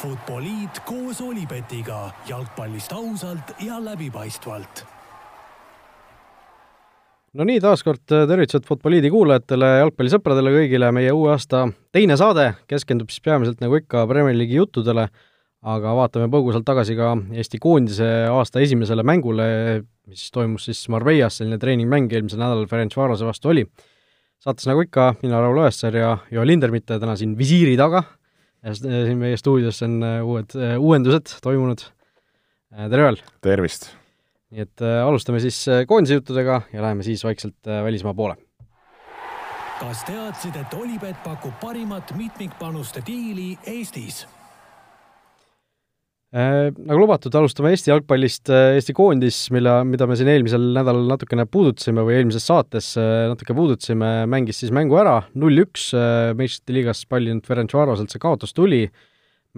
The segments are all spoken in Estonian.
Futboliit koos Olipetiga jalgpallist ausalt ja läbipaistvalt. no nii, taas kord tervitused Futboliidi kuulajatele, jalgpallisõpradele kõigile, meie uue aasta teine saade keskendub siis peamiselt nagu ikka Premier League'i juttudele, aga vaatame põgusalt tagasi ka Eesti koondise aasta esimesele mängule, mis toimus siis Marbeias, selline treeningmäng eelmisel nädalal Ferencvarose vastu oli. saates nagu ikka, mina, Raul Õessar ja Joel Lindermitte täna siin visiiri taga ja siin meie stuudios on uued uuendused toimunud. tere, Joel! tervist! nii et äh, alustame siis koondise juttudega ja läheme siis vaikselt äh, välismaa poole. kas teadsid, et Olipet pakub parimat mitmikpanuste diili Eestis? Äh, nagu lubatud, alustame Eesti jalgpallist, Eesti koondis, mille, mida me siin eelmisel nädalal natukene puudutasime või eelmises saates natuke puudutasime, mängis siis mängu ära, null-üks, meistrite liigas pallinud Ferencvaroselt see kaotus tuli,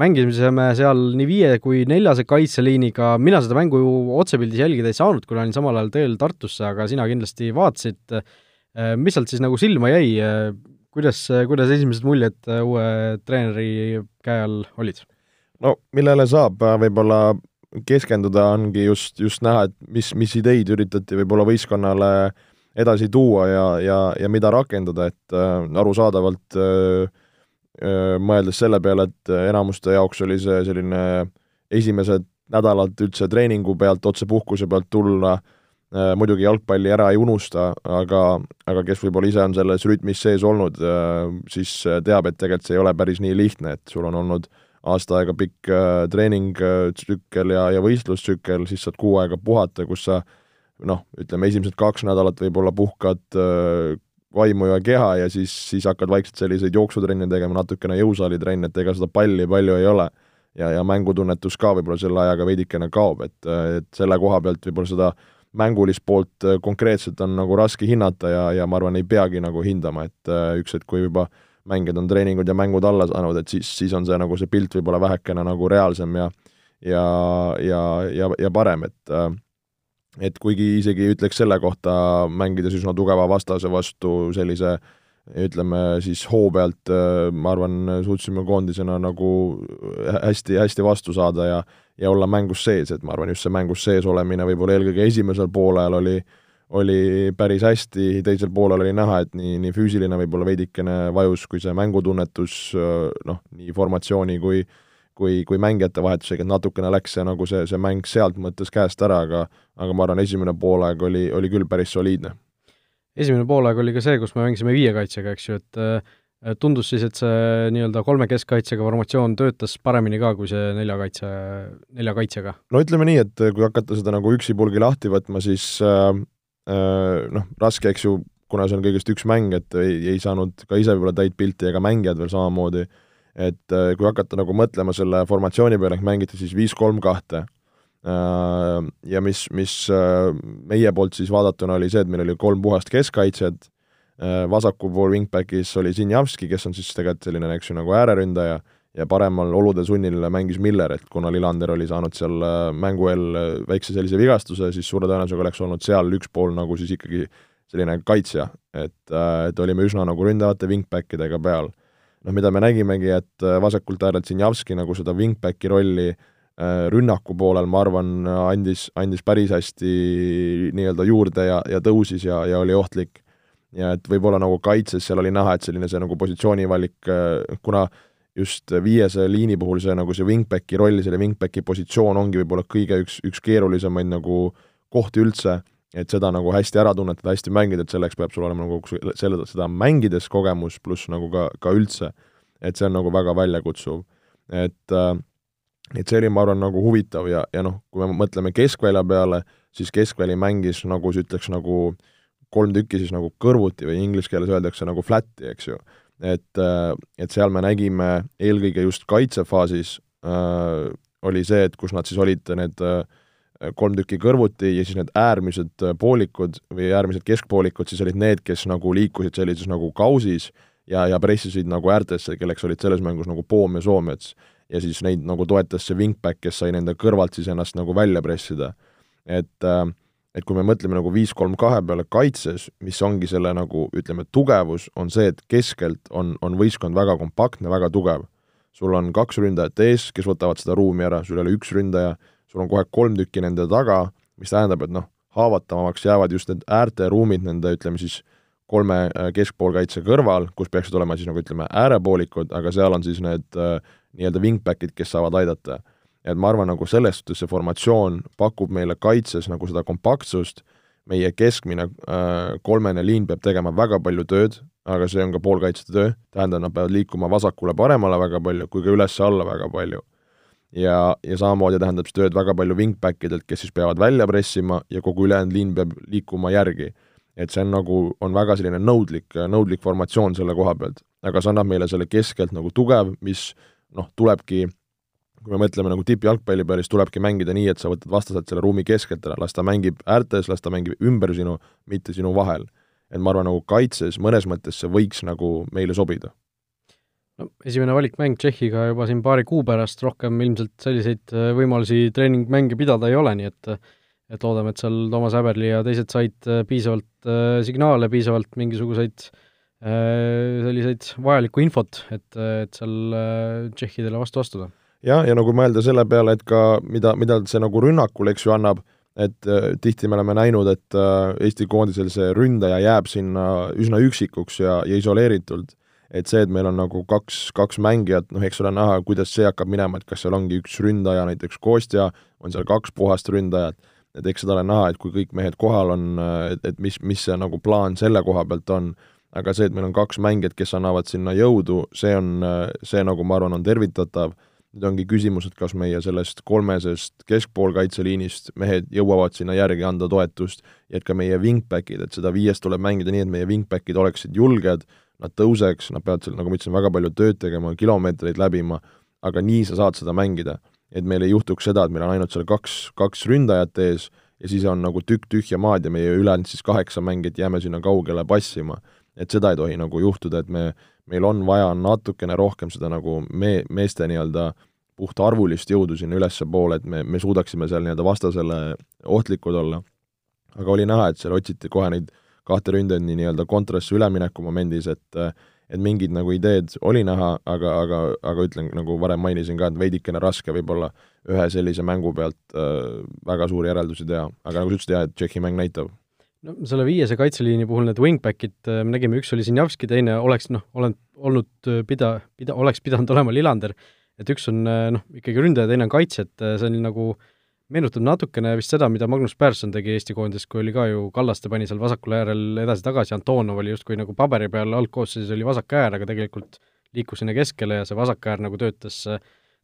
mängisime seal nii viie kui neljase kaitseliiniga, mina seda mängu ju otsepildis jälgida ei saanud, kuna olin samal ajal teel Tartusse, aga sina kindlasti vaatasid, mis sealt siis nagu silma jäi, kuidas, kuidas esimesed muljed uue treeneri käe all olid? No millele saab võib-olla keskenduda, ongi just, just näha, et mis, mis ideid üritati võib-olla võistkonnale edasi tuua ja, ja, ja mida rakendada, et äh, arusaadavalt äh, mõeldes selle peale, et enamuste jaoks oli see selline esimesed nädalad üldse treeningu pealt, otse puhkuse pealt tulla, muidugi jalgpalli ära ei unusta, aga, aga kes võib-olla ise on selles rütmis sees olnud, siis teab, et tegelikult see ei ole päris nii lihtne, et sul on olnud aasta aega pikk treeningtsükkel ja, ja võistlustsükkel, siis saad kuu aega puhata, kus sa noh, ütleme esimesed kaks nädalat võib-olla puhkad vaimu ja keha ja siis, siis hakkad vaikselt selliseid jooksutrenne tegema, natukene jõusaalitrenne, et ega seda palli palju ei ole. ja, ja mängutunnetus ka võib-olla selle ajaga veidikene kaob, et, et selle koha pealt võib-olla seda mängulist poolt konkreetselt on nagu raske hinnata ja, ja ma arvan, ei peagi nagu hindama, et üks hetk, kui juba mängijad on treeningud ja mängud alla saanud, et siis, siis on see nagu see pilt võib-olla vähekene nagu reaalsem ja ja, ja, ja, ja parem, et et kuigi isegi ütleks selle kohta, mängides üsna tugeva vastase vastu sellise ütleme siis hoo pealt, ma arvan, suutsime koondisena nagu hästi-hästi vastu saada ja ja olla mängus sees, et ma arvan, just see mängus sees olemine võib-olla eelkõige esimesel poolel oli oli päris hästi, teisel poolel oli näha, et nii, nii füüsiline võib-olla veidikene vajus, kui see mängutunnetus noh, nii formatsiooni kui kui, kui mängijate vahetusega, et natukene läks see nagu see, see mäng sealt mõttes käest ära, aga aga ma arvan, esimene poolaeg oli, oli küll päris soliidne. esimene poolaeg oli ka see, kus me mängisime viie kaitsega, eks ju, et tundus siis, et see nii-öelda kolme keskkaitsega formatsioon töötas paremini ka kui see nelja kaitse, nelja kaitsega? no ütleme nii, et kui hakata seda nagu üksipulgi lahti võtma, siis äh, äh, noh, raske, eks ju, kuna see on kõigest üks mäng, et ei, ei saanud ka ise võib-olla täit pilti ega mängijad veel samamoodi et kui hakata nagu mõtlema selle formatsiooni peale, ehk mängiti siis viis-kolm-kahte, ja mis, mis meie poolt siis vaadatuna oli see, et meil oli kolm puhast keskkaitset, vasakul pool wingbackis oli Sinjavski, kes on siis tegelikult selline, eks ju, nagu ääreründaja, ja paremal olude sunnil mängis Miller, et kuna Lillander oli saanud seal mängu eel väikse sellise vigastuse, siis suure tõenäosusega oleks olnud seal üks pool nagu siis ikkagi selline kaitsja, et, et olime üsna nagu ründavate wingbackidega peal noh, mida me nägimegi, et äh, vasakult äärelt Sinjavski nagu seda wingbacki rolli äh, rünnaku poolel, ma arvan, andis, andis päris hästi nii-öelda juurde ja, ja tõusis ja, ja oli ohtlik. ja et võib-olla nagu kaitses seal oli näha, et selline see nagu positsioonivalik, äh, kuna just viiese liini puhul see nagu see wingbacki roll, selle wingbacki positsioon ongi võib-olla kõige üks, üks keerulisemaid nagu kohti üldse et seda nagu hästi ära tunnetada, hästi mängida, et selleks peab sul olema nagu selle, seda mängides kogemus, pluss nagu ka, ka üldse, et see on nagu väga väljakutsuv. et äh, et see oli, ma arvan, nagu huvitav ja, ja noh, kui me mõtleme keskvälja peale, siis keskväli mängis nagu sa ütleks nagu kolm tükki siis nagu kõrvuti või inglise keeles öeldakse nagu flat'i, eks ju. Et, et seal me nägime eelkõige just kaitsefaasis äh, oli see, et kus nad siis olid need äh, kolm tükki kõrvuti ja siis need äärmised äh, poolikud või äärmised keskpoolikud siis olid need, kes nagu liikusid sellises nagu kausis ja, ja pressisid nagu äärtesse, kelleks olid selles mängus nagu Poom ja Soomets. ja siis neid nagu toetas see wingback, kes sai nende kõrvalt siis ennast nagu välja pressida. et äh, et kui me mõtleme nagu viis-kolm-kahe peale kaitses, mis ongi selle nagu ütleme, tugevus, on see, et keskelt on, on võistkond väga kompaktne, väga tugev. sul on kaks ründajat ees, kes võtavad seda ruumi ära, sul ei ole üks ründaja, sul on kohe kolm tükki nende taga, mis tähendab, et noh, haavatavamaks jäävad just need äärteruumid nende, ütleme siis, kolme äh, keskpoolkaitse kõrval, kus peaksid olema siis nagu ütleme, äärepoolikud, aga seal on siis need äh, nii-öelda wingback'id, kes saavad aidata. Et ma arvan, nagu selles suhtes see formatsioon pakub meile kaitses nagu seda kompaktsust, meie keskmine äh, kolmene liin peab tegema väga palju tööd, aga see on ka poolkaitsjate töö, tähendab, nad peavad liikuma vasakule-paremale väga palju kui ka üles-alla väga palju. ja, ja samamoodi tähendab see tööd väga palju wingback idelt, kes siis peavad välja pressima ja kogu ülejäänud liin peab liikuma järgi. et see on nagu, on väga selline nõudlik, nõudlik formatsioon selle koha pealt, aga see annab meile selle keskelt nagu tugev, mis noh, tulebki kui me mõtleme nagu tippjalgpalli peale, siis tulebki mängida nii, et sa võtad vastaselt selle ruumi keskelt ära, las ta mängib äärtes, las ta mängib ümber sinu, mitte sinu vahel et ma arvan, nagu kaitses mõnes mõttes see võiks nagu meile sobida. no esimene valikmäng Tšehhiga juba siin paari kuu pärast, rohkem ilmselt selliseid äh, võimalusi treeningmänge pidada ei ole, nii et et loodame, et seal Toomas Häberli ja teised said äh, piisavalt äh, signaale, piisavalt mingisuguseid selliseid vajalikku infot, et, et seal tšehhidele vastu astuda. Jah, ja nagu mõelda selle peale, et ka mida, mida see nagu rünnakul, eks ju, annab et äh, tihti me oleme näinud, et äh, Eesti koondisel see ründaja jääb sinna üsna üksikuks ja, ja isoleeritult. et see, et meil on nagu kaks, kaks mängijat, noh, eks ole näha, kuidas see hakkab minema, et kas seal ongi üks ründaja, näiteks Kostja, on seal kaks puhast ründajat, et eks seda ole näha, et kui kõik mehed kohal on, et, et mis, mis see nagu plaan selle koha pealt on, aga see, et meil on kaks mängijat, kes annavad sinna jõudu, see on, see nagu ma arvan, on tervitatav nüüd ongi küsimus, et kas meie sellest kolmesest keskpoolkaitseliinist mehed jõuavad sinna järgi anda toetust ja et ka meie wingbackid, et seda viiest tuleb mängida nii, et meie wingbackid oleksid julged, nad tõuseks, nad peavad seal, nagu ma ütlesin, väga palju tööd tegema, kilomeetreid läbima, aga nii sa saad seda mängida. et meil ei juhtuks seda, et meil on ainult seal kaks, kaks ründajat ees ja siis on nagu tükk tühja maad ja meie ülejäänud siis kaheksa mängijat jääme sinna kaugele passima. et seda ei tohi nagu juhtuda, et me meil on vaja natukene rohkem seda nagu me-, meeste nii-öelda puhtarvulist jõudu sinna ülespoole, et me, me suudaksime seal nii-öelda vastasele ohtlikud olla. aga oli näha, et seal otsiti kohe neid kahte ründajat nii nii-öelda kontrasse ülemineku momendis, et et mingid nagu ideed oli näha, aga, aga, aga ütlen, nagu varem mainisin ka, et veidikene raske võib-olla ühe sellise mängu pealt äh, väga suuri järeldusi teha, aga nagu sa ütlesid, jah, et Tšehhi mäng näitab no selle viiese kaitseliini puhul need wingbackid, äh, me nägime, üks oli Sinjavski, teine oleks noh, olen olnud äh, pida, pida, oleks pidanud olema Lillander, et üks on äh, noh, ikkagi ründaja, teine on kaitse, et see on nagu meenutab natukene vist seda, mida Magnus Persson tegi Eesti koondises, kui oli ka ju Kallaste pani seal vasakul äärel edasi-tagasi, Antonov oli justkui nagu paberi peal algkoosseisus oli vasak äär, aga tegelikult liikus sinna keskele ja see vasak äär nagu töötas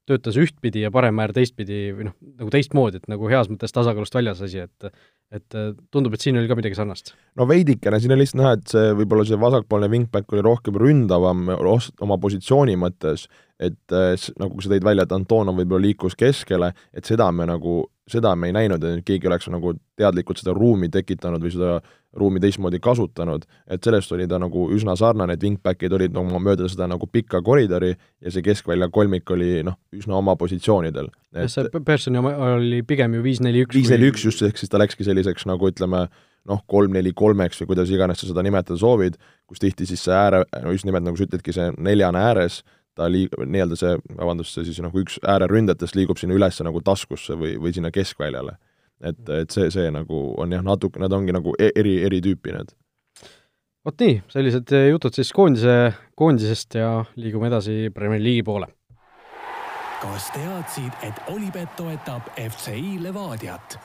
töötas ühtpidi ja parem äär teistpidi või noh, nagu teistmoodi, et nagu heas mõttes tasakaalust väljas asi, et et äh, tundub, et siin oli ka midagi sarnast. no veidikene, siin on lihtsalt näha, et see võib-olla see vasakpoolne wingback oli rohkem ründavam oma positsiooni mõttes, et äh, nagu sa tõid välja, et Antonov võib-olla liikus keskele, et seda me nagu, seda me ei näinud, et keegi oleks nagu teadlikult seda ruumi tekitanud või seda ruumi teistmoodi kasutanud, et sellest oli ta nagu üsna sarnane, et wingbackid olid nagu mööda seda nagu pikka koridori ja see keskvälja kolmik oli noh, üsna oma positsioonidel. jah, see Personi oma oli pigem ju viis-neli-üks. viis-neli-üks just, ehk siis ta läkski selliseks nagu ütleme, noh, kolm-neli-kolmeks või kuidas iganes sa seda nimetada soovid, kus tihti siis see ääre, no just nimelt nagu sa ütledki, see neljane ääres, ta liig-, nii-öelda see, vabandust, see siis nagu üks ääreründajatest liigub sinna üles nagu taskusse või, või sinna keskväljale et, et see, see nagu on jah, natuke, nad ongi nagu e-, eri, eri tüüpi need. vot nii, sellised jutud siis koondise, koondisest ja liigume edasi Premier League'i poole. kas teadsid, et Olipet toetab FCI Levadiat?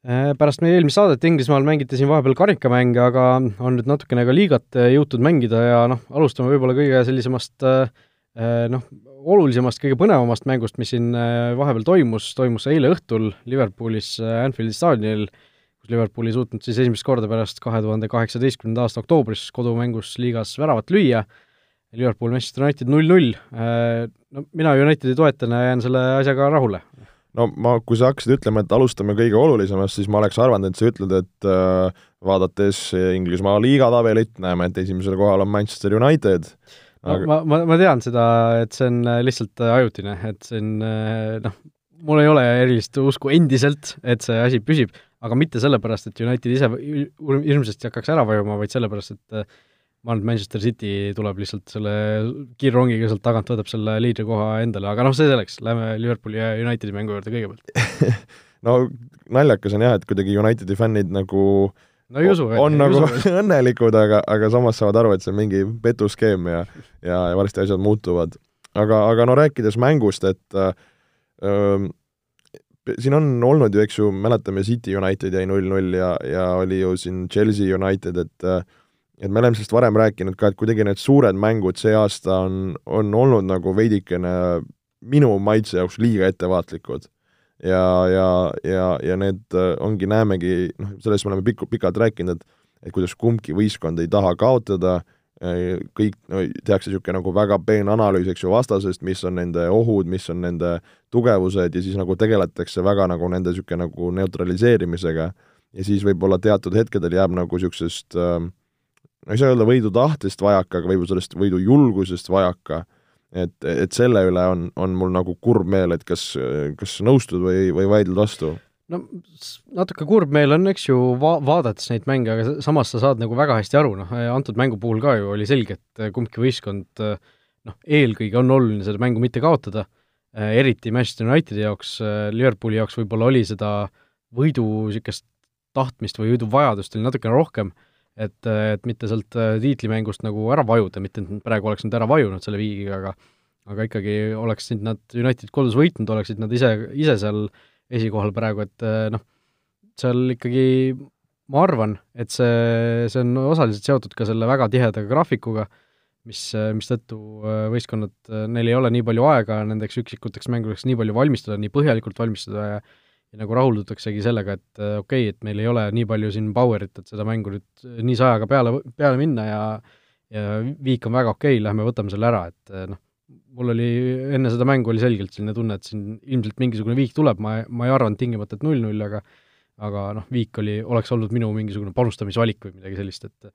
Eh, pärast meie eelmist saadet Inglismaal mängiti siin vahepeal karikamänge, aga on nüüd natukene ka liigat eh, jõutud mängida ja noh, alustame võib-olla kõige sellisemast noh, olulisemast, kõige põnevamast mängust, mis siin äh, vahepeal toimus, toimus eile õhtul Liverpoolis äh, Anfieldi staadionil, kus Liverpool ei suutnud siis esimest korda pärast kahe tuhande kaheksateistkümnenda aasta oktoobris kodumängus liigas väravat lüüa, Liverpool Manchester United null-null, äh, no mina Unitedi toetajana jään selle asjaga rahule. No ma, kui sa hakkasid ütlema, et alustame kõige olulisemast, siis ma oleks arvanud, et sa ütled, et äh, vaadates Inglismaa liigatabelit, näeme, et esimesel kohal on Manchester United. Aga... ma, ma, ma tean seda, et see on äh, lihtsalt äh, ajutine, et see on äh, noh, mul ei ole erilist usku endiselt, et see asi püsib, aga mitte sellepärast, et United ise hirmsasti hakkaks ära vajuma, vaid sellepärast, et ma arvan, et Manchester City tuleb lihtsalt selle kiirrongiga sealt tagant, võtab selle liidrikoha endale, aga noh, see selleks, lähme Liverpooli ja Unitedi mängu juurde kõigepealt no naljakas on jah, et kuidagi Unitedi fännid nagu no ei usu, on ei nagu usu. õnnelikud, aga, aga samas saavad aru, et see on mingi petuskeem ja ja, ja varsti asjad muutuvad. aga, aga no rääkides mängust, et äh, siin on olnud ju, eks ju, mäletame, City United jäi null-null ja, ja oli ju siin Chelsea United, et et me oleme sellest varem rääkinud ka, et kuidagi need suured mängud see aasta on, on olnud nagu veidikene minu maitse jaoks liiga ettevaatlikud. ja, ja, ja, ja need ongi, näemegi, noh, sellest me oleme pikk, pikalt rääkinud, et et kuidas kumbki võistkond ei taha kaotada kõik no, tehakse niisugune nagu väga peen analüüs, eks ju, vastasest, mis on nende ohud, mis on nende tugevused ja siis nagu tegeletakse väga nagu nende niisugune nagu neutraliseerimisega ja siis võib-olla teatud hetkedel jääb nagu niisugusest äh, no ei saa öelda võidutahtest vajaka, aga võib-olla sellest võidujulgusest vajaka, et, et selle üle on, on mul nagu kurb meel, et kas, kas nõustud või, või vaidled vastu. No natuke kurb meel on, eks ju, va-, vaadates neid mänge, aga samas sa saad nagu väga hästi aru, noh, antud mängu puhul ka ju oli selge, et kumbki võistkond noh, eelkõige on oluline seda mängu mitte kaotada, eriti Manchester Unitedi jaoks, Liverpooli jaoks võib-olla oli seda võidu niisugust tahtmist või võiduvajadust oli natukene rohkem, et, et mitte sealt tiitlimängust nagu ära vajuda, mitte et nad praegu oleks nüüd ära vajunud selle viigiga, aga aga ikkagi oleksid nad United kodus võitnud, oleksid nad ise, ise seal äh, esikohal praegu, et eh, noh, seal ikkagi ma arvan, et see, see on osaliselt seotud ka selle väga tiheda graafikuga, mis, mistõttu eh, võistkonnad, neil ei ole nii palju aega nendeks üksikuteks mängudeks nii palju valmistuda, nii põhjalikult valmistuda ja ja nagu rahuldutaksegi sellega, et okei okay,, et meil ei ole nii palju siin power'it, et seda mängu nüüd nii sajaga peale, peale minna ja ja viik on väga okei okay,, lähme võtame selle ära, et noh, mul oli enne seda mängu oli selgelt selline tunne, et siin ilmselt mingisugune viik tuleb, ma, ma ei arvanud tingimata, et null-null, aga aga noh, viik oli, oleks olnud minu mingisugune panustamisvalik või midagi sellist, et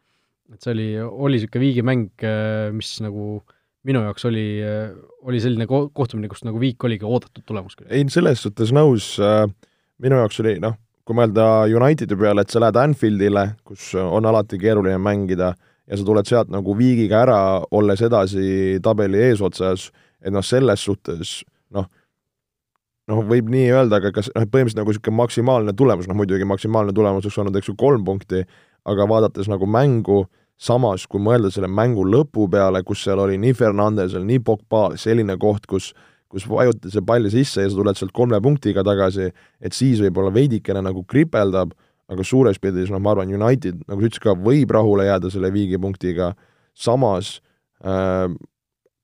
et see oli, oli niisugune viigimäng, mis nagu minu jaoks oli, oli selline ko-, kohtumine, kus nagu viik oligi oodatud tulemus. ei, selles suhtes nõus äh,, minu jaoks oli noh, kui mõelda Unitedi peale, et sa lähed Anfieldile, kus on alati keeruline mängida, ja sa tuled sealt nagu viigiga ära, olles edasi tabeli eesotsas, et noh, selles suhtes noh, noh, võib nii öelda, aga kas noh, põhimõtteliselt nagu niisugune maksimaalne tulemus, noh muidugi maksimaalne tulemus oleks olnud, eks ju, kolm punkti, aga vaadates nagu mängu, samas kui mõelda selle mängu lõpu peale, kus seal oli nii Fernandesel, nii Pogbal, selline koht, kus kus vajuti see pall sisse ja sa tuled sealt kolme punktiga tagasi, et siis võib-olla veidikene nagu kripeldab aga suures pildis, noh, ma arvan, United, nagu sa ütlesid ka, võib rahule jääda selle viigipunktiga, samas äh,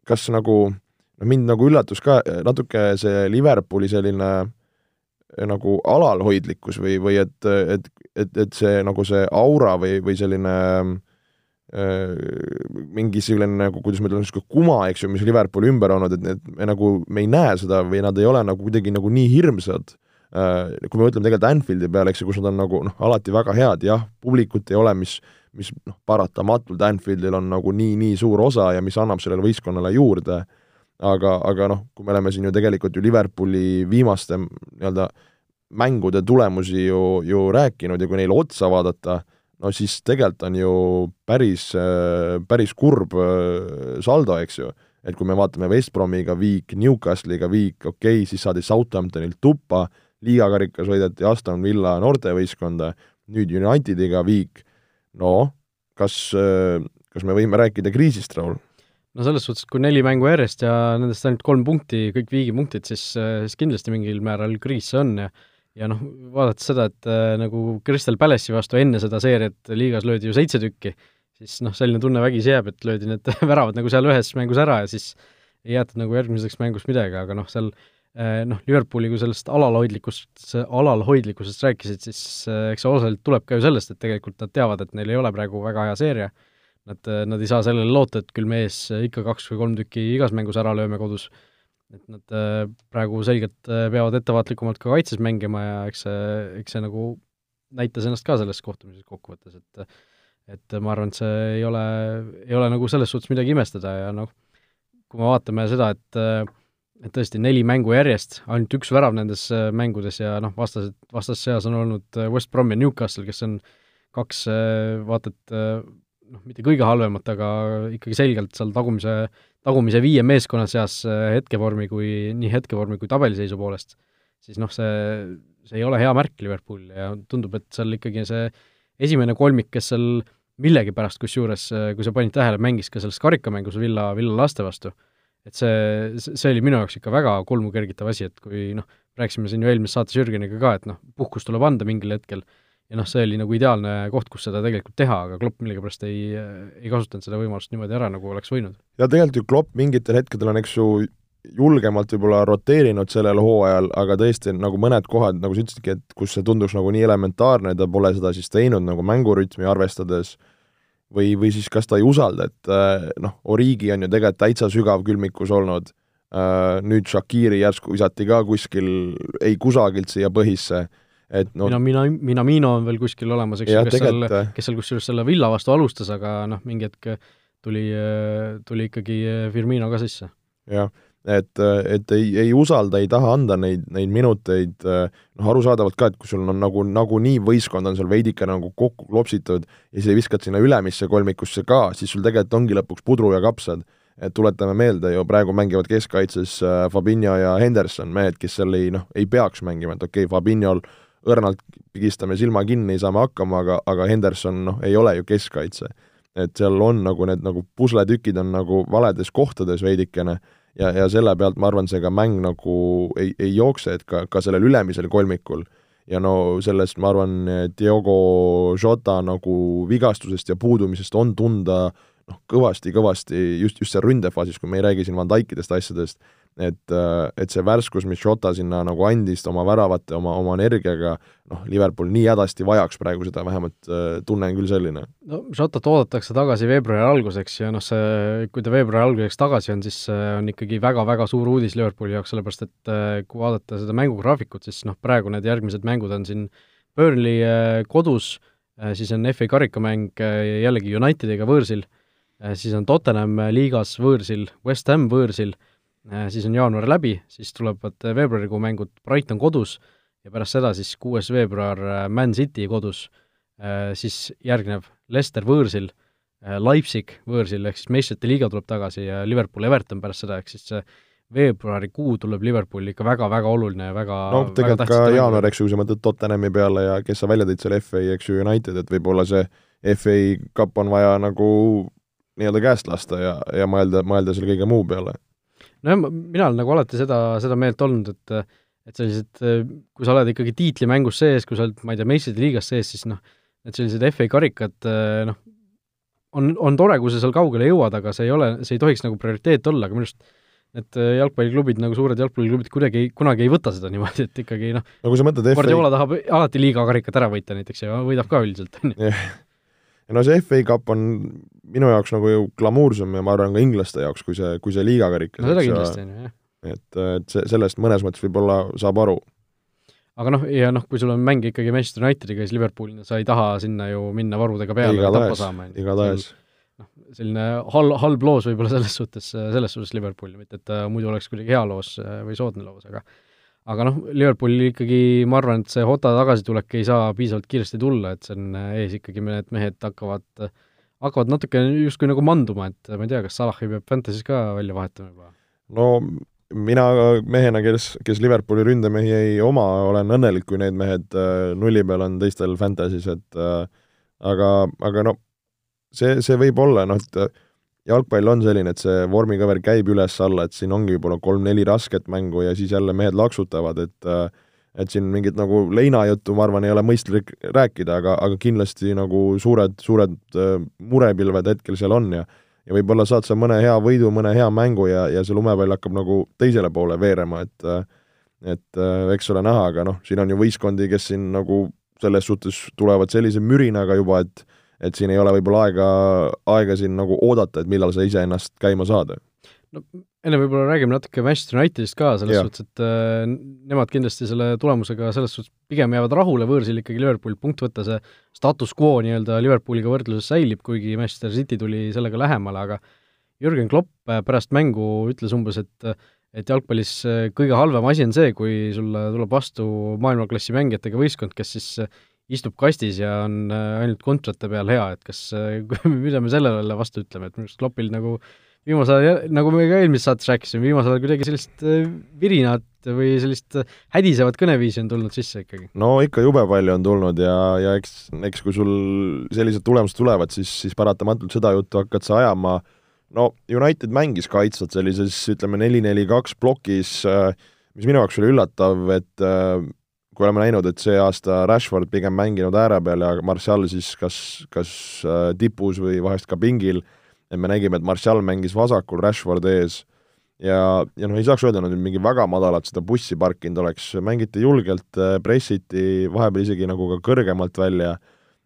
kas nagu, noh mind nagu üllatus ka natuke see Liverpooli selline äh, nagu alalhoidlikkus või, või et, et, et, et see nagu see aura või, või selline äh, mingi selline nagu, kuidas ma ütlen, niisugune kuma, eks ju, mis Liverpooli ümber olnud, et need, me nagu, me ei näe seda või nad ei ole nagu kuidagi nagu nii hirmsad. Äh, kui me mõtleme tegelikult Anfieldi peale, eks ju, kus nad on nagu noh, alati väga head, jah, publikut ei ole, mis mis noh, paratamatult Anfieldil on nagu nii-nii suur osa ja mis annab sellele võistkonnale juurde, aga, aga noh, kui me oleme siin ju tegelikult ju Liverpooli viimaste nii-öelda mängude tulemusi ju, ju rääkinud ja kui neile otsa vaadata, no siis tegelikult on ju päris, päris kurb äh, saldo, eks ju. et kui me vaatame West Bromiga viik, Newcastle'iga viik, okei okay,, siis saadi Southamptonilt tuppa, liigakarikas võideti Aston Villa noortevõistkonda, nüüd Unitediga viik, no kas, kas me võime rääkida kriisist, Raul? no selles suhtes, et kui neli mängu järjest ja nendest ainult kolm punkti, kõik viigipunktid, siis, siis kindlasti mingil määral kriis see on ja ja noh, vaadates seda, et äh, nagu Crystal Palace'i vastu enne seda seeriat liigas löödi ju seitse tükki, siis noh, selline tunne vägisi jääb, et löödi need väravad nagu seal ühes mängus ära ja siis ei jäetud nagu järgmiseks mänguks midagi, aga noh, seal Äh, noh, Liverpooli kui sellest alalhoidlikust, alalhoidlikkusest rääkisid, siis äh, eks see osaliselt tuleb ka ju sellest, et tegelikult nad teavad, et neil ei ole praegu väga hea seeria, nad, äh, nad ei saa sellele loota, et küll me ees ikka kaks või kolm tükki igas mängus ära lööme kodus, et nad praegu selgelt peavad ettevaatlikumalt ka kaitses mängima ja eks see, eks see nagu näitas ennast ka selles kohtumises kokkuvõttes, et et ma arvan, et see ei ole, ei ole nagu selles suhtes midagi imestada ja noh, kui me vaatame seda, et äh, et tõesti neli mängu järjest, ainult üks värav nendes äh, mängudes ja noh, vastased, vastasseas on olnud äh, West Brom ja Newcastle, kes on kaks äh, vaata et noh, mitte kõige halvemat, aga ikkagi selgelt seal tagumise, tagumise viie meeskonna seas hetkevormi kui, nii hetkevormi kui tabeliseisu poolest, siis noh, see, see ei ole hea märk Liverpoolile ja tundub, et seal ikkagi see esimene kolmik, kes seal millegipärast, kusjuures kui sa panid tähele, mängis ka selles karikamängus Villa, Villa laste vastu, et see, see oli minu jaoks ikka väga kulmu kergitav asi, et kui noh, rääkisime siin ju eelmises saates Jürgeniga ka, et noh, puhkus tuleb anda mingil hetkel ja noh, see oli nagu ideaalne koht, kus seda tegelikult teha, aga Klopp millegipärast ei, ei kasutanud seda võimalust niimoodi ära, nagu oleks võinud. ja tegelikult ju Klopp mingitel hetkedel on, eks ju, julgemalt võib-olla roteerinud sellel hooajal, aga tõesti, nagu mõned kohad, nagu sa ütlesidki, et kus see tunduks nagu nii elementaarne, ta pole seda siis teinud nagu mängurütmi arvestades, või, või siis kas ta ei usalda, et äh, noh, Origi on ju tegelikult täitsa sügav külmikus olnud, äh, nüüd Shakiri järsku visati ka kuskil ei kusagilt siia põhisse et noh mina, mina, Minamino on veel kuskil olemas, eks ju, kes seal, äh, kes seal kusjuures selle Villa vastu alustas, aga noh, mingi hetk tuli, tuli ikkagi Firmino ka sisse. jah, et, et ei, ei usalda, ei taha anda neid, neid minuteid, noh arusaadavalt ka, et kui sul on nagu, nagunii võistkond on seal veidike nagu kokku klopsitud ja sa viskad sinna ülemisse kolmikusse ka, siis sul tegelikult ongi lõpuks pudru ja kapsad et tuletame meelde ju, praegu mängivad keskkaitses äh, Fabinho ja Henderson, mehed, kes seal ei noh, ei peaks mängima, et okei okay,, Fabinhol õrnalt pigistame silma kinni, saame hakkama, aga, aga Henderson noh, ei ole ju keskkaitse. et seal on nagu need nagu pusletükid on nagu valedes kohtades veidikene ja, ja selle pealt ma arvan, see ka mäng nagu ei, ei jookse, et ka, ka sellel ülemisel kolmikul ja no sellest ma arvan, Diogo Jota nagu vigastusest ja puudumisest on tunda noh, kõvasti-kõvasti just, just seal ründefaasis, kui me ei räägi siin Van Dijkidest asjadest, et, et see värskus, mis Jota sinna nagu andis oma väravate, oma, oma energiaga, noh, Liverpool nii hädasti vajaks praegu seda, vähemalt äh, tunne on küll selline. no Jotat oodatakse tagasi veebruari alguseks ja noh, see, kui ta veebruari alguseks tagasi on, siis on ikkagi väga-väga suur uudis Liverpooli jaoks, sellepärast et äh, kui vaadata seda mängugraafikut, siis noh, praegu need järgmised mängud on siin Burnley äh, kodus, siis on FA karikamäng jällegi Unitediga võõrsil, siis on Tottenham liigas võõrsil, West Ham võõrsil Äh, siis on jaanuar läbi, siis tulevad äh, veebruarikuu mängud. Brighton kodus ja pärast seda siis kuues veebruar äh, Man City kodus, siis järgnev Leicester võõrsil, Leipzig võõrsil, ehk siis meistrite liiga tuleb tagasi ja Liverpool Everton pärast seda, ehk siis veebruarikuu tuleb Liverpooli ikka väga-väga oluline ja väga no tegelikult ka jaanuar, eks ju, kui sa mõtled Tottenhami peale ja kes sa välja tõid seal FA, eks ju, United, et võib-olla see FA Cup on vaja nagu nii-öelda käest lasta ja, ja mõelda, mõelda selle kõige muu peale nojah, mina olen nagu alati seda, seda meelt olnud, et et sellised, kui sa oled ikkagi tiitlimängus sees, kui sa oled, ma ei tea, meistrite liigas sees, siis noh, et sellised FA karikad noh, on, on tore, kui sa seal kaugele jõuad, aga see ei ole, see ei tohiks nagu prioriteet olla, aga minu arust need jalgpalliklubid, nagu suured jalgpalliklubid kuidagi kunagi ei võta seda niimoodi, et ikkagi noh, mõtled FA Guardiola tahab alati liiga karikat ära võita näiteks ja võidab ka üldiselt, on ju ja no see FA Cup on minu jaoks nagu ju glamuursem ja ma arvan ka inglaste jaoks, kui see, kui see liigakarikas. no seda kindlasti, on ju, jah. et, et see, sellest mõnes mõttes võib-olla saab aru. aga noh, ja noh, kui sul on mäng ikkagi Manchester Unitediga, siis Liverpoolina sa ei taha sinna ju minna varudega peale ja tappa saama, igatahes. noh, selline hal-, halb loos võib-olla selles suhtes, selles suhtes Liverpooli, mitte et ta muidu oleks kuidagi hea loos või soodne loos, aga aga noh, Liverpoolil ikkagi ma arvan, et see Hota tagasitulek ei saa piisavalt kiiresti tulla, et see on ees ikkagi, need mehed hakkavad, hakkavad natuke justkui nagu manduma, et ma ei tea, kas Salahi peab Fantasy's ka välja vahetama juba? no mina mehena, kes, kes Liverpooli ründemehi ei oma, olen õnnelik, kui need mehed äh, nulli peal on teistel Fantasy's, et äh, aga, aga no see, see võib olla, noh, et jalgpall on selline, et see vormikõver käib üles-alla, et siin ongi võib-olla kolm-neli rasket mängu ja siis jälle mehed laksutavad, et et siin mingit nagu leinajuttu, ma arvan, ei ole mõistlik rääkida, aga, aga kindlasti nagu suured, suured murepilved hetkel seal on ja ja võib-olla saad sa mõne hea võidu, mõne hea mängu ja, ja see lumepall hakkab nagu teisele poole veerema, et et eks ole näha, aga noh, siin on ju võistkondi, kes siin nagu selles suhtes tulevad sellise mürinaga juba, et et siin ei ole võib-olla aega, aega siin nagu oodata, et millal sa iseennast käima saad. no enne võib-olla räägime natuke Manchester Unitedist ka, selles ja. suhtes, et äh, nemad kindlasti selle tulemusega selles suhtes pigem jäävad rahule, võõrsil ikkagi Liverpool punkt võtta, see status quo nii-öelda Liverpooliga võrdluses säilib, kuigi Manchester City tuli sellega lähemale, aga Jürgen Klopp äh, pärast mängu ütles umbes, et et jalgpallis äh, kõige halvem asi on see, kui sulle tuleb vastu maailmaklassi mängijatega võistkond, kes siis istub kastis ja on äh, ainult kontrate peal hea, et kas, mida me sellele vastu ütleme, et minu arust Kloppil nagu viimasel ajal, nagu me ka eelmises saates rääkisime, viimasel ajal kuidagi sellist virinat või sellist hädisevat kõneviisi on tulnud sisse ikkagi? no ikka jube palju on tulnud ja, ja eks, eks kui sul sellised tulemused tulevad, siis, siis paratamatult seda juttu hakkad sa ajama äh, no United mängis kaitsvat sellises, ütleme, neli-neli-kaks plokis, äh, mis minu jaoks oli üllatav, et äh, kui oleme näinud, et see aasta Rashford pigem mänginud ääre peal ja Martial siis kas, kas äh, tipus või vahest ka pingil, et me nägime, et Martial mängis vasakul, Rashford ees, ja, ja noh, ei saaks öelda, nad nüüd mingi väga madalat seda bussi parkinud oleks, mängiti julgelt, pressiti vahepeal isegi nagu ka kõrgemalt välja.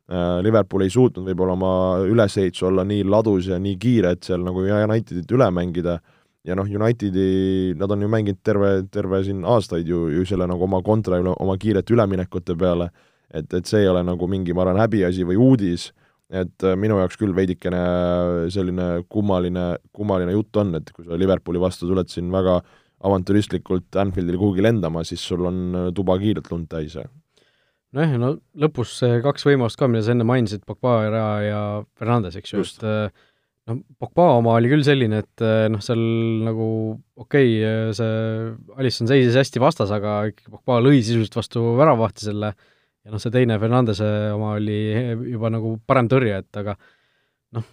Äh, Liverpool ei suutnud võib-olla oma ülesehituse olla nii ladus ja nii kiire, et seal nagu Unitedit üle mängida, ja noh, Unitedi, nad on ju mänginud terve, terve siin aastaid ju, ju selle nagu oma kontra üle, oma kiirete üleminekute peale, et, et see ei ole nagu mingi, ma arvan, häbiasi või uudis, et äh, minu jaoks küll veidikene selline kummaline, kummaline jutt on, et kui sa Liverpooli vastu tuled siin väga avantüristlikult Anfieldil kuhugi lendama, siis sul on äh, tuba kiirelt lund täis nojah, no lõpus see kaks võimalust ka, mida sa enne mainisid, Pogba ja, ja Fernandes, eks ju, et äh, noh, Pogba oma oli küll selline, et äh, noh, seal nagu okei okay,, see Alisson seisis hästi vastas, aga ikkagi Pogba lõi sisuliselt vastu väravahti selle. Ja noh, see teine Fernandese oma oli juba nagu parem tõrje, et aga noh,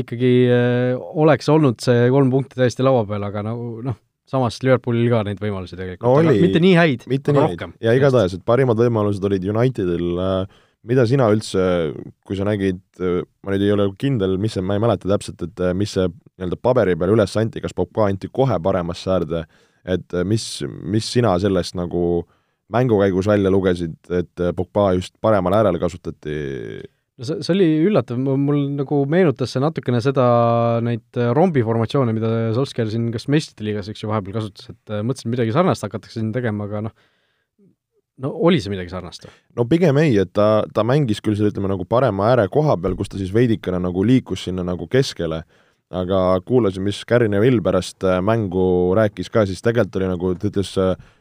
ikkagi äh, oleks olnud see kolm punkti täiesti laua peal, aga nagu noh, samas Liverpoolil ka neid võimalusi tegelikult no,, aga mitte nii häid, aga rohkem. ja igatahes, et parimad võimalused olid Unitedil äh, mida sina üldse, kui sa nägid, äh, ma nüüd ei ole kindel, mis see, ma ei mäleta täpselt, et äh, mis see nii-öelda paberi peal üles anti, kas Popka anti kohe paremasse äärde, et mis, mis sina sellest nagu mängu käigus välja lugesid, et Popka just paremal äärel kasutati? No see, see oli üllatav, mul nagu meenutas see natukene seda, neid äh, rombiformatsioone, mida Solskjaer siin kas meistrite liigas, eks ju, vahepeal kasutas, et äh, mõtlesin, midagi sarnast hakatakse siin tegema, aga noh, no oli see midagi sarnast või? no pigem ei, et ta, ta mängis küll seal ütleme nagu parema ääre koha peal, kus ta siis veidikene nagu liikus sinna nagu keskele, aga kuulasin, mis Gary Neville pärast äh, mängu rääkis ka, siis tegelikult oli nagu, ta ütles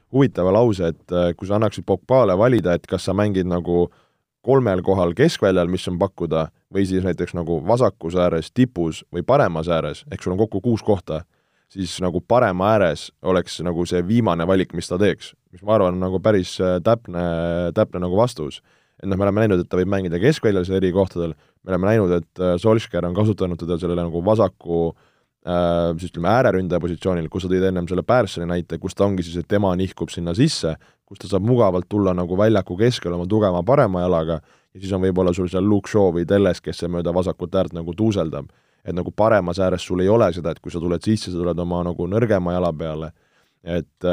huvitava lause, et kui sa annaksid Pogbale valida, et kas sa mängid nagu äh, kolmel kohal keskväljal, mis on pakkuda, või siis näiteks nagu vasakus ääres, tipus või paremas ääres, ehk sul on kokku kuus kohta, siis nagu parema ääres oleks nagu see viimane valik, mis ta teeks. Mis ma arvan, on nagu päris äh, täpne, täpne nagu vastus. et noh, me oleme näinud, et ta võib mängida keskväljal seal eri kohtadel, me oleme näinud, et äh, Solskjaer on kasutanud teda sellele nagu vasaku äh, siis ütleme, ääreründaja positsioonil, kus sa tõid ennem selle Pärsoni näite, kus ta ongi siis, et tema nihkub sinna sisse, kus ta saab mugavalt tulla nagu väljaku keskele oma tugeva parema jalaga ja siis on võib-olla sul seal Luke Shaw või Telles, kes see mööda vasakut äärt nagu tuuseldab. et nagu paremas ääres sul ei ole seda, et kui sa tuled sisse, sa tuled oma nagu nõrgema jala peale, et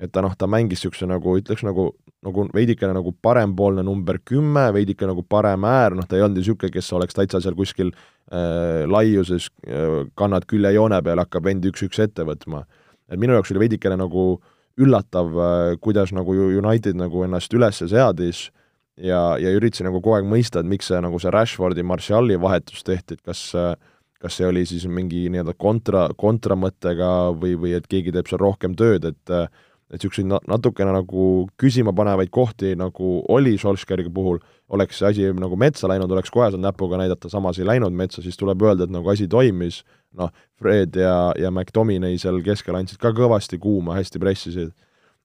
et ta noh, ta mängis niisuguse nagu, ütleks nagu, nagu veidikene nagu parempoolne number kümme, veidike nagu parem äär, noh ta ei olnud niisugune, kes oleks täitsa seal kuskil äh, laiuses äh,, kannad küljejoone peal, hakkab end üks-üks ette võtma. et minu jaoks oli veidikene nagu äh, üllatav, äh, kuidas nagu United nagu ennast üles seadis ja, ja üritasin nagu kogu aeg mõista, et miks see nagu see Rashfordi, Martiali vahetus tehti, et kas kas see oli siis mingi nii-öelda kontra, kontramõttega või, või et keegi teeb seal rohkem tööd, et et niisuguseid natukene nagu küsima panevaid kohti nagu oli Solskjaeri puhul, oleks see asi nagu metsa läinud, oleks kohe saanud näpuga näidata, samas ei läinud metsa, siis tuleb öelda, et nagu asi toimis, noh, Fred ja, ja McDominay seal keskel andsid ka kõvasti kuuma, hästi pressisid.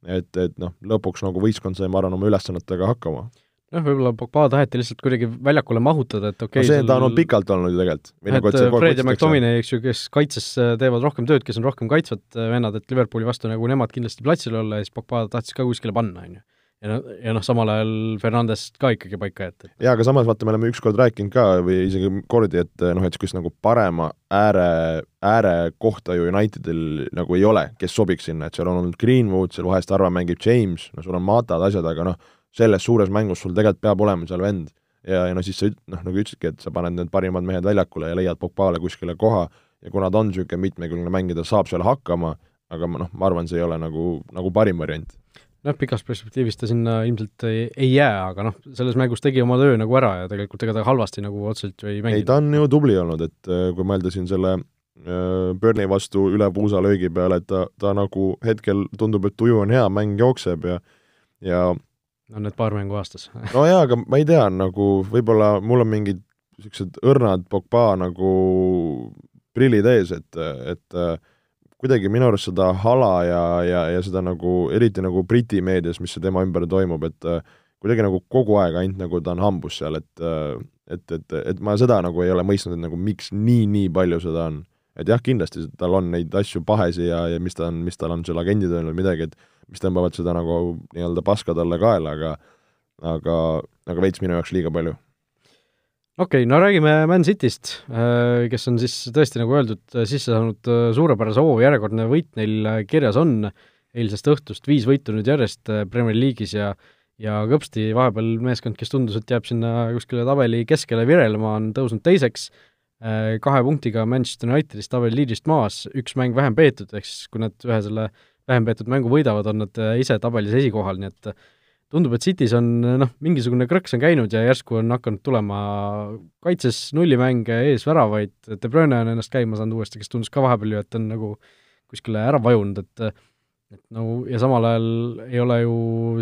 et, et noh, lõpuks nagu võistkond sai, ma arvan, oma ülesannetega hakkama noh, võib-olla Pogba taheti lihtsalt kuidagi väljakule mahutada, et okei okay, no see sul... ta on pikalt olnud ju tegelikult. et nagu, et Fred ja McDominay, eks ju, kes kaitses äh, teevad rohkem tööd, kes on rohkem kaitsvad äh, vennad, et Liverpooli vastu nagu nemad kindlasti platsil olla ja siis Pogba tahtis ka kuskile panna, on ju ja noh, ja noh, samal ajal Fernandes ka ikkagi paika jätta. jaa, aga samas vaata, me oleme ükskord rääkinud ka või isegi kordi, et noh, et niisugust nagu parema ääre, äärekohta ju Unitedil nagu ei ole, kes sobiks sinna, et seal on olnud Greenwood, seal vahest harva mängib James, no sul on Matad, asjad, aga noh, selles suures mängus sul tegelikult peab olema seal vend. ja, ja no siis sa üt-, noh, nagu ütlesidki, et sa paned need parimad mehed väljakule ja leiad Pogbale kuskile koha ja kuna ta on niisugune mitmekülgne mängija, ta saab seal hakkama, aga noh, ma arvan, see ei ole nagu, nagu parim variant noh, pikas perspektiivis ta sinna ilmselt ei, ei jää, aga noh, selles mängus tegi oma töö nagu ära ja tegelikult ega ta halvasti nagu otseselt ju ei mänginud. ei, ta on ju tubli olnud, et äh, kui mõelda siin selle äh, Burnley vastu üle puusa löögi peale, et ta, ta nagu hetkel tundub, et tuju on hea, mäng jookseb ja ja on need paar mängu aastas no jaa, aga ma ei tea, nagu võib-olla mul on mingid niisugused õrnad Pogba nagu prillid ees, et, et äh, kuidagi minu arust seda hala ja, ja, ja seda nagu, eriti nagu Briti meedias, mis tema ümber toimub, et äh, kuidagi nagu kogu aeg ainult nagu ta on hambus seal, et äh, et, et, et ma seda nagu ei ole mõistnud, et nagu miks nii, nii palju seda on. et jah, kindlasti tal on neid asju pahesi ja, ja mis ta on, mis tal on seal agendid öelnud midagi, et mis tõmbavad seda nagu nii-öelda paska talle kaela, aga aga, aga veits minu jaoks liiga palju. Okei okay,, no räägime Man Cityst, äh, kes on siis tõesti, nagu öeldud, sisse saanud äh, suurepärase hoo, järjekordne võit neil äh, kirjas on. Eilsest õhtust, viis võitu nüüd järjest Premier League'is ja ja kõpsti vahepeal meeskond, kes tundus, et jääb sinna kuskile tabeli keskele virelema, on tõusnud teiseks, kahe punktiga Manchester Unitedist tabeli liidrist maas, üks mäng vähem peetud, ehk siis kui nad ühe selle vähem peetud mängu võidavad, on nad ise tabelis esikohal, nii et tundub, et City's on noh, mingisugune krõks on käinud ja järsku on hakanud tulema kaitses nullimänge, ees väravaid, De Bruyne on ennast käima saanud uuesti, kes tundus ka vahepeal ju, et on nagu kuskile ära vajunud, et et no ja samal ajal ei ole ju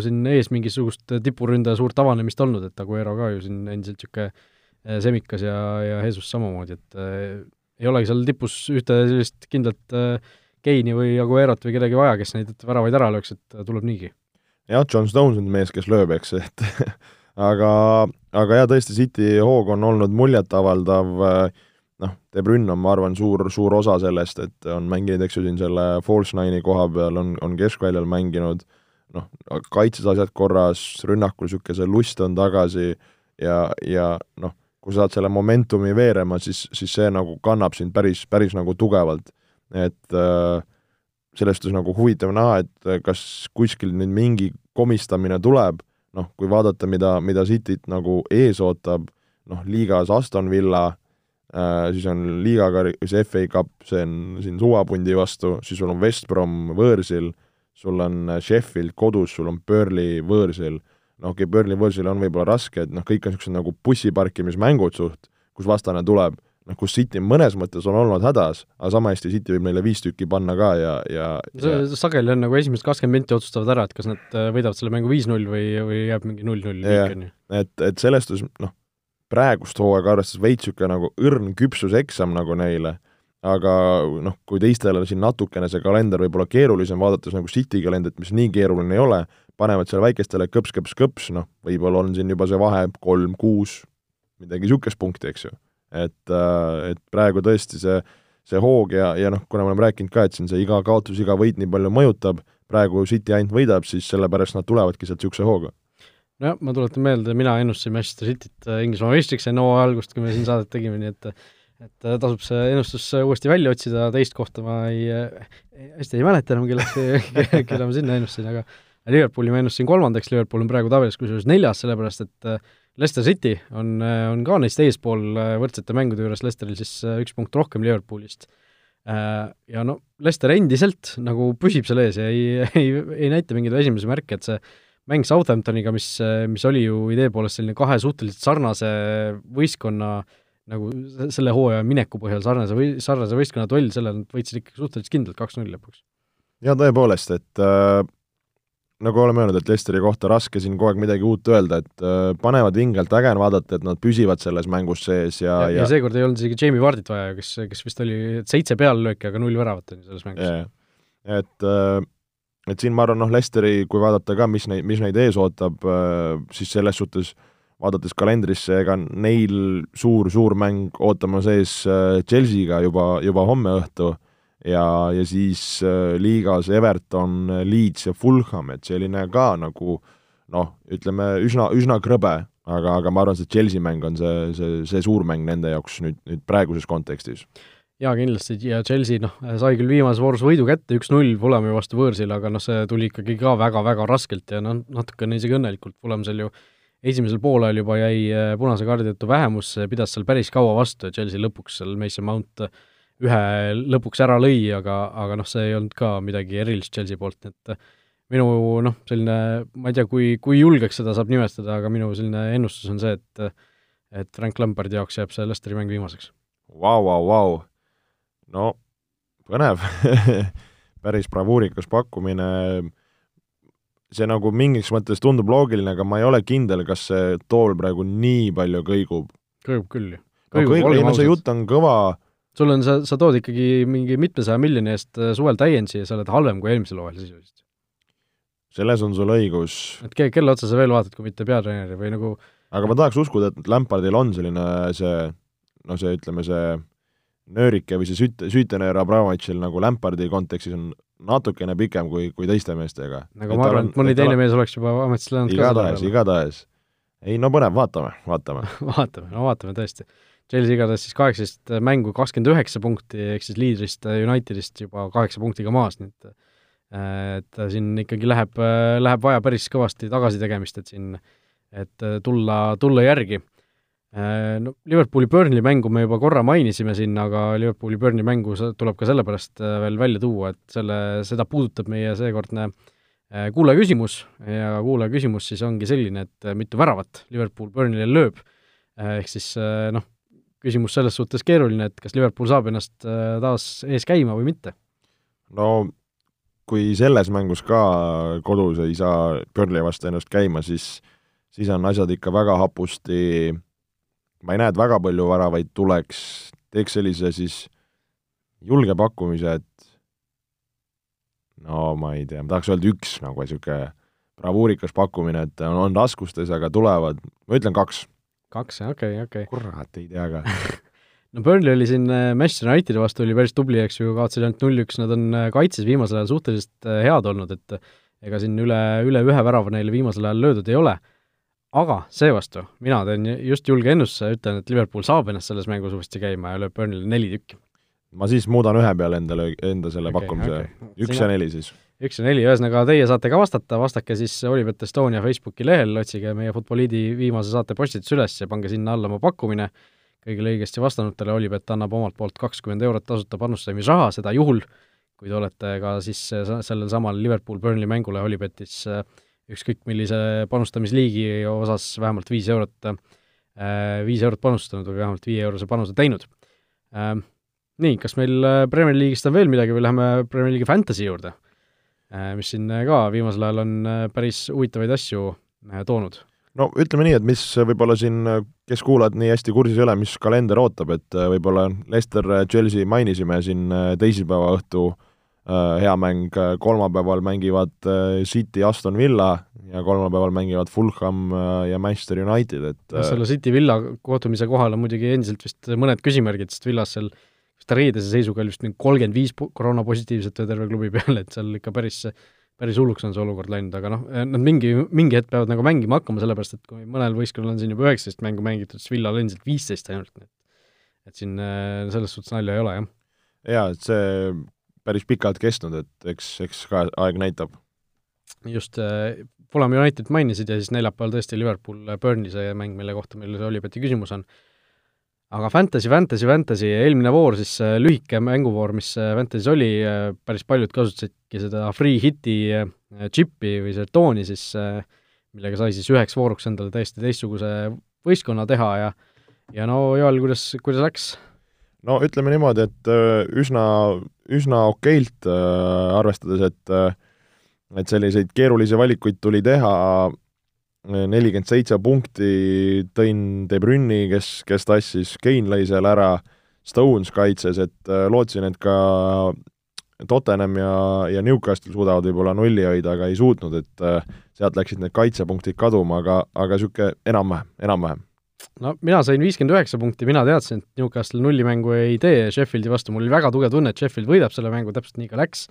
siin ees mingisugust tipuründaja suurt avanemist olnud, et Aguero ka ju siin endiselt niisugune semikas ja, ja Jesus samamoodi, et äh, ei olegi seal tipus ühte sellist kindlat äh, Keini või Aguerot või kedagi vaja, kes neid väravaid ära lööks, et tuleb niigi jah, John Stones on mees, kes lööb, eks, et aga, aga jaa, tõesti, City hoog on olnud muljetavaldav, noh, De Bruyne on, ma arvan, suur, suur osa sellest, et on mänginud, eks ju, siin selle false nine'i koha peal, on, on keskväljal mänginud, noh, kaitses asjad korras, rünnakul niisugune see lust on tagasi ja, ja noh, kui saad selle momentumi veerema, siis, siis see nagu kannab sind päris, päris nagu tugevalt. Et äh, sellest on nagu huvitav näha, et äh, kas kuskil nüüd mingi komistamine tuleb, noh, kui vaadata, mida, mida Cityt nagu ees ootab, noh, liigas Aston Villa äh,, siis on liigaga, see FA Cup, see on siin suvapundi vastu, siis sul on West Brom võõrsil, sul on Sheffield kodus, sul on Burnley võõrsil, noh, okei okay,, Burnley võõrsil on võib-olla raske, et noh, kõik on niisugused nagu bussiparkimismängud suht, kus vastane tuleb noh, kus City mõnes mõttes on olnud hädas, aga sama hästi City võib neile viis tükki panna ka ja, ja ja... sageli on nagu esimesed kakskümmend minti otsustavad ära, et kas nad äh, võidavad selle mängu viis-null või, või jääb mingi null-null viik, on ju. et, et selles suhtes noh, praegust hooaega arvestades veits niisugune nagu õrn küpsuseksam nagu neile, aga noh, kui teistele siin natukene see kalender võib-olla keerulisem, vaadates nagu City kalendrit, mis nii keeruline ei ole, panevad seal väikestele kõps-kõps-kõps, noh, võib-olla on siin juba see vahe kolm-kuus, midagi niisugust punkti, eks ju et, äh, et praegu tõesti see, see hoog ja, ja noh, kuna me oleme rääkinud ka, et siin see iga kaotus, iga võit nii palju mõjutab, praegu City ainult võidab, siis sellepärast nad tulevadki sealt niisuguse hooga. Nojah, ma tuletan meelde, mina ennustasin Manchester Cityt äh, Inglismaa meistriks enne hooaja algust, kui me siin saadet tegime, nii et et äh, tasub see ennustus uuesti välja otsida, teist kohta ma ei, hästi ei mäleta enam, kelleks, kelle ma sinna ennustasin, aga Liverpooli ma ennustasin kolmandaks, Liverpool on praegu tabelis kusjuures neljas, sellepärast et Leicester City on, on ka neist eespool äh, võrdsete mängude juures, Leicesteril siis äh, üks punkt rohkem Liverpoolist. Äh, ja no Leicester endiselt nagu püsib seal ees ja ei, ei, ei näita mingeid esimesi märke, et see mäng Southamptoniga, mis, mis oli ju idee poolest selline kahe suhteliselt sarnase võistkonna nagu selle hooaja mineku põhjal sarnase või sarnase võistkonna toll, selle nad võitsid ikka suhteliselt kindlalt kaks-null lõpuks. jaa, tõepoolest, et äh, nagu oleme öelnud, et Lesteri kohta raske siin kogu aeg midagi uut öelda, et äh, panevad vingelt, äge on vaadata, et nad püsivad selles mängus sees ja ja, ja, ja seekord ei olnud isegi Jamie Wardit vaja, kes, kes vist oli seitse peallööki, aga null väravat ju selles mängus. Yeah.. et äh, et siin ma arvan, noh, Lesteri, kui vaadata ka, mis neid, mis neid ees ootab äh,, siis selles suhtes vaadates kalendrisse, ega neil suur-suur mäng ootamas ees äh, Chelsea'ga juba, juba homme õhtu. äh,, ja, ja siis äh, liigas Everton, Leeds ja Fulham, et selline ka nagu noh, ütleme üsna, üsna krõbe, aga, aga ma arvan, see Chelsea mäng on see, see, see suur mäng nende jaoks nüüd, nüüd praeguses kontekstis. jaa, kindlasti, ja Chelsea noh, sai küll viimases voorus võidu kätte, üks-null Fulhami vastu võõrsil, aga noh, see tuli ikkagi ka väga-väga raskelt ja noh, natukene isegi õnnelikult, Fulham seal ju esimesel poolel juba jäi äh, punase kaardi tõttu vähemusse, pidas seal päris kaua vastu ja Chelsea lõpuks seal Mason Mount äh, ühe lõpuks ära lõi, aga, aga noh, see ei olnud ka midagi erilist Chelsea poolt, et minu noh, selline, ma ei tea, kui, kui julgeks seda saab nimetada, aga minu selline ennustus on see, et et Frank Lampardi jaoks jääb see Lesteri mäng viimaseks. Vau, vau, vau! no põnev päris bravuurikas pakkumine, see nagu mingis mõttes tundub loogiline, aga ma ei ole kindel, kas see tool praegu nii palju kõigub. kõigub küll ju. no kõigub, ei no see jutt on kõva sul on, sa, sa tood ikkagi mingi mitmesaja miljoni eest äh, suvel täiendusi ja sa oled halvem kui eelmisel hooajal sisuliselt. selles on sul õigus. et ke-, kelle otsa sa veel vaatad, kui mitte peatreeneri või nagu aga ma tahaks uskuda, et Lampardil on selline see, no see, ütleme, see nöörike või see süt-, süütenöör Abramovitšil nagu Lampardi kontekstis on natukene pikem kui, kui teiste meestega. nagu et ma arvan, et mõni teine mees oleks juba ametisse läinud igatahes, igatahes. ei no põnev, vaatame, vaatame vaatame, no vaatame tõesti. Chelsea igatahes siis kaheksateist mängu, kakskümmend üheksa punkti, ehk siis liidrist Unitedist juba kaheksa punktiga maas, nii et et siin ikkagi läheb, läheb vaja päris kõvasti tagasitegemist, et siin et tulla, tulla järgi. Äh, no Liverpooli Burnley mängu me juba korra mainisime siin, aga Liverpooli Burnley mängu tuleb ka sellepärast äh, veel välja tuua, et selle, seda puudutab meie seekordne äh, kuulaja küsimus. Ja kuulaja küsimus siis ongi selline, et mitu väravat Liverpool Burnley'le lööb, ehk siis noh, küsimus selles suhtes keeruline, et kas Liverpool saab ennast taas ees käima või mitte? no kui selles mängus ka kodus ei saa Burnley vastu ennast käima, siis siis on asjad ikka väga hapusti ma ei näe, et väga palju väravaid tuleks, teeks sellise siis julge pakkumise, et no ma ei tea, ma tahaks öelda üks nagu niisugune bravuurikas pakkumine, et on, on raskustes, aga tulevad, ma ütlen kaks. Kaks, okei okay,, okei okay.. kurat, ei tea ka no Burnley oli siin äh, Manchester Unitedi vastu oli päris tubli, eks ju, kaotasid ainult null-üks, nad on äh, kaitses viimasel ajal suhteliselt äh, head olnud, et ega siin üle, üle ühe värava neile viimasel ajal löödud ei ole aga seevastu, mina teen just julge ennustuse, ütlen, et Liverpool saab ennast selles mängus uuesti käima ja lööb Burnley'le neli tükki. ma siis muudan ühe peale endale, enda selle okay, pakkumise okay., üks Sina... ja neli siis. Üks ja neli, ühesõnaga teie saate ka vastata, vastake siis Olipet Estonia Facebooki lehel, otsige meie Futboliidi viimase saate postitus üles ja pange sinna alla oma pakkumine, kõigile õigesti vastanutele Olipet annab omalt poolt kakskümmend eurot tasuta panustamisraha, seda juhul, kui te olete ka siis sellel samal Liverpool-Burnley mängule Olipetis äh, ükskõik millise panustamisliigi osas vähemalt viis eurot, äh, viis eurot panustanud või vähemalt viieeurose panuse teinud. Äh, nii, kas meil Premier League'ist on veel midagi või läheme Premier League'i Fantasy juurde, mis siin ka viimasel ajal on päris huvitavaid asju toonud? no ütleme nii, et mis võib-olla siin, kes kuulajad nii hästi kursis ei ole, mis kalender ootab, et võib-olla Leicester, Chelsea mainisime siin teisipäeva õhtu äh, Äh, hea mäng, äh, kolmapäeval mängivad äh, City Aston Villa ja kolmapäeval mängivad Fulham ja Manchester United, et no selle City Villa kohtumise kohal on muidugi endiselt vist mõned küsimärgid, sest Villas seal vist reedese seisuga oli vist mingi kolmkümmend viis koroonapositiivset terve klubi peale, et seal ikka päris päris hulluks on see olukord läinud, aga noh, nad mingi, mingi hetk peavad nagu mängima hakkama, sellepärast et kui mõnel võistkonnal on siin juba üheksateist mängu mängitud, siis Villal endiselt viisteist ainult, nii et et siin selles suhtes nalja ei ole, jah. jaa, et see päris pikalt kestnud, et eks, eks ka aeg näitab. just äh,, Fulham United mainisid ja siis neljapäeval tõesti Liverpool äh, Burnley see mäng, mille kohta meil see Olipeti küsimus on. Aga Fantasy, Fantasy, Fantasy, eelmine voor siis äh, lühike mänguvoor, mis äh, Fantasy's oli äh,, päris paljud kasutasidki seda free hit'i chip'i või žetooni siis millega sai siis üheks vooruks endale täiesti teistsuguse võistkonna teha ja ja no Joel, kuidas, kuidas läks? no ütleme niimoodi, et üsna, üsna okeilt, arvestades, et et selliseid keerulisi valikuid tuli teha, nelikümmend seitse punkti tõin De Brünni, kes, kes tassis, Kein lõi seal ära, Stones kaitses, et lootsin, et ka Tottenham ja, ja Newcastle suudavad võib-olla nulli hoida, aga ei suutnud, et sealt läksid need kaitsepunktid kaduma, aga, aga niisugune enam-vähem, enam-vähem. No mina sain viiskümmend üheksa punkti, mina teadsin, et Newcastle nullimängu ei tee Sheffieldi vastu, mul oli väga tugev tunne, et Sheffield võidab selle mängu, täpselt nii ka läks,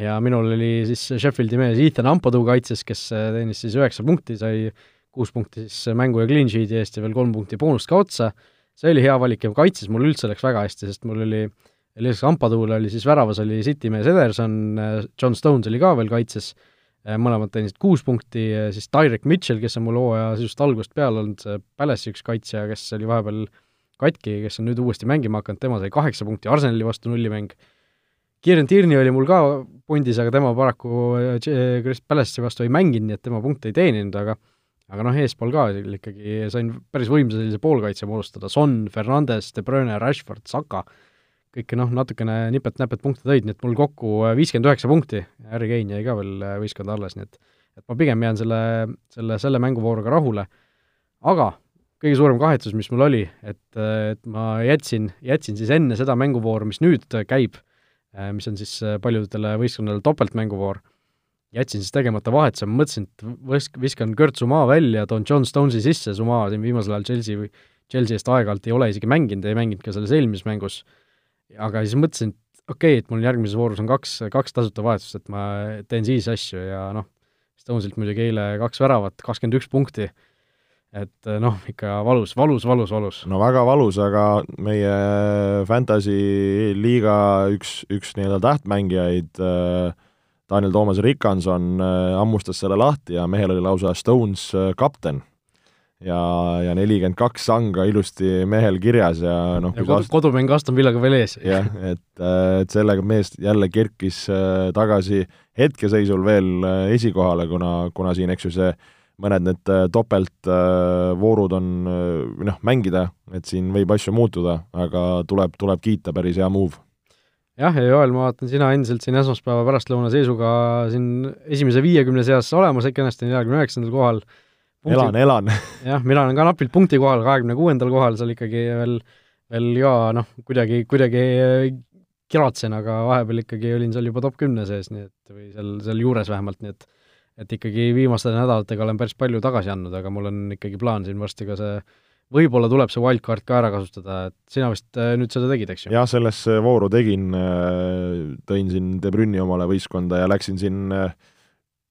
ja minul oli siis Sheffieldi mees Ethan Ampadu kaitses, kes teenis siis üheksa punkti, sai kuus punkti siis mängu ja clean sheet'i eest ja veel kolm punkti boonust ka otsa, see oli hea valik ja kaitses mul üldse läks väga hästi, sest mul oli lisaks Ampadule oli siis väravas oli City mees Ederson, John Stones oli ka veel kaitses, Äh, mõlemad teenisid kuus punkti, siis Tyrek Mitchell, kes on mul hooaja sisust algusest peale olnud see Palace'i üks kaitsja, kes oli vahepeal katki, kes on nüüd uuesti mängima hakanud, tema sai kaheksa punkti Arsenali vastu nullimäng. Kieran Tierney oli mul ka pundis, aga tema paraku Chris äh, Palace'i vastu ei mänginud, nii et tema punkte ei teeninud, aga aga noh, eespool ka ikkagi sain päris võimsa sellise poolkaitse moodustada, Son, Fernandes, De Bruyne, Rashford, Saka, kõike noh, natukene nipet-näpet punkte tõid, nii et mul kokku äh, viiskümmend üheksa punkti, Harry Kane jäi ka veel äh, võistkonda alles, nii et et ma pigem jään selle, selle, selle mänguvooruga rahule, aga kõige suurem kahetsus, mis mul oli, et, et ma jätsin, jätsin siis enne seda mänguvooru, mis nüüd käib, mis on siis paljudele võistkondadele topeltmänguvoor, jätsin siis tegemata vahetuse, mõtlesin, et võsk-, viskan Kurt Zumaa välja, toon John Stonesi sisse, Zumaa siin viimasel ajal Chelsea või Chelsea eest aeg-ajalt ei ole isegi mänginud, ei mänginud ka selles eelmises mängus, aga siis mõtlesin, et okei okay,, et mul järgmises voorus on kaks, kaks tasuta vahetust, et ma teen siis asju ja noh, Stonesilt muidugi eile kaks väravat, kakskümmend üks punkti, et noh, ikka valus, valus, valus, valus. no väga valus, aga meie Fantasy liiga üks, üks nii-öelda tähtmängijaid äh, Daniel Toomas Rikanson äh, hammustas selle lahti ja mehel oli lausa Stones kapten ja, ja nelikümmend kaks sanga ilusti mehel kirjas ja noh ja kodu, kodumäng Aston Villaga veel ees. jah, et, et sellega mees jälle kerkis tagasi hetkeseisul veel esikohale, kuna, kuna siin, eks ju, see mõned need topeltvoorud on, või noh, mängida, et siin võib asju muutuda, aga tuleb, tuleb kiita, päris hea move. Jah, ja Joel, ma vaatan, sina endiselt siin esmaspäeva pärastlõuna seisuga siin esimese viiekümne seas olemas, kenasti neljakümne üheksandal kohal. Elan, elan. Jah, mina olen ka napilt punkti kohal, kahekümne kuuendal kohal, seal ikkagi veel, veel ka noh, kuidagi, kuidagi kiratsen, aga vahepeal ikkagi olin seal juba top kümne sees, nii et või seal, seal juures vähemalt, nii et et ikkagi viimaste nädalatega olen päris palju tagasi andnud, aga mul on ikkagi plaan siin varsti ka see võib-olla tuleb see wildcard ka ära kasutada, et sina vist äh, nüüd seda tegid, eks ju? jah, selles vooru tegin, äh, tõin siin De Brünni omale võistkonda ja läksin siin äh,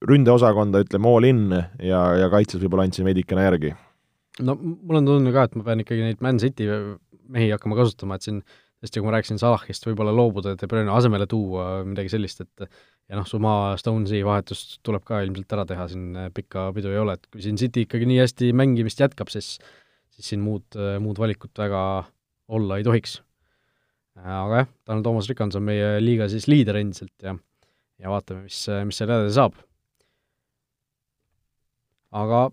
ründeosakonda, ütleme all in ja, ja kaitses võib-olla andsin veidikene järgi. no mul on tunne ka, et ma pean ikkagi neid Man City mehi hakkama kasutama, et siin tõesti, kui ma rääkisin Salahist, võib-olla loobuda De Bruyne asemele tuua midagi sellist, et ja noh, Suma Stonesi vahetust tuleb ka ilmselt ära teha, siin pikka pidu ei ole, et kui siin City ikkagi nii hästi mängimist jätkab, siis siis siin muud, muud valikut väga olla ei tohiks. aga jah, Tanel Toomas Rikans on meie liiga siis liider endiselt ja ja vaatame, mis, mis seal edasi saab. Aga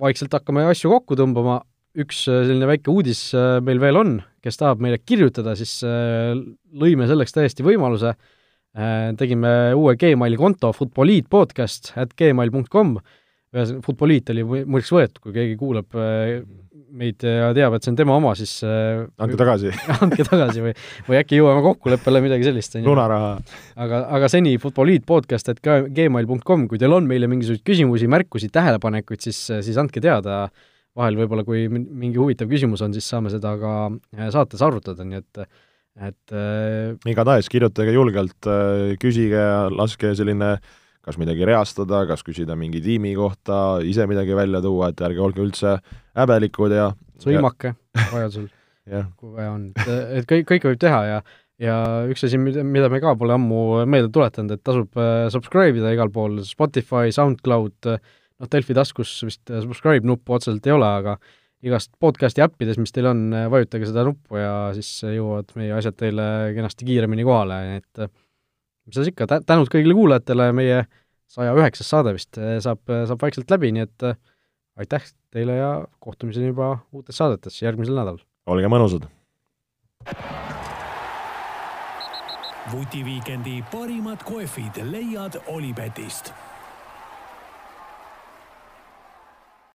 vaikselt hakkame asju kokku tõmbama, üks äh, selline väike uudis äh, meil veel on, kes tahab meile kirjutada, siis äh, lõime selleks täiesti võimaluse, tegime uue Gmaili konto, Futboliit podcast at gmail.com, ühesõnaga, Futboliit oli muideks võetud, kui keegi kuulab meid ja teab, et see on tema oma, siis äh, andke tagasi. Andke tagasi või, või äkki jõuame kokkuleppele, midagi sellist, lunaraha. aga, aga seni futboliitpodcast, et ka gmail.com, kui teil on meile mingisuguseid küsimusi, märkusi, tähelepanekuid, siis, siis andke teada, vahel võib-olla, kui mingi huvitav küsimus on, siis saame seda ka äh, saates arutada, nii et et äh, igatahes kirjutage julgelt, küsige ja laske selline äh, kas midagi reastada, kas küsida mingi tiimi kohta, ise midagi välja tuua, et ärge olge üldse häbelikud ja sõimake vajadusel kui vaja on, et, et kõik, kõike võib teha ja ja üks asi, mida, mida me ka pole ammu meelde tuletanud, et tasub äh, subscribe ida igal pool, Spotify, SoundCloud, noh, Delfi taskus vist äh, subscribe nuppu otseselt ei ole, aga igast podcasti äppides, mis teil on, äh, vajutage seda nuppu ja siis jõuavad meie asjad teile kenasti kiiremini kohale, et mis seal ikka, tänud kõigile kuulajatele, meie saja üheksas saade vist saab, saab vaikselt läbi, nii et aitäh teile ja kohtumiseni juba uutes saadetes järgmisel nädalal. olge mõnusad! vutiviikendi parimad kohvid leiad Olipetist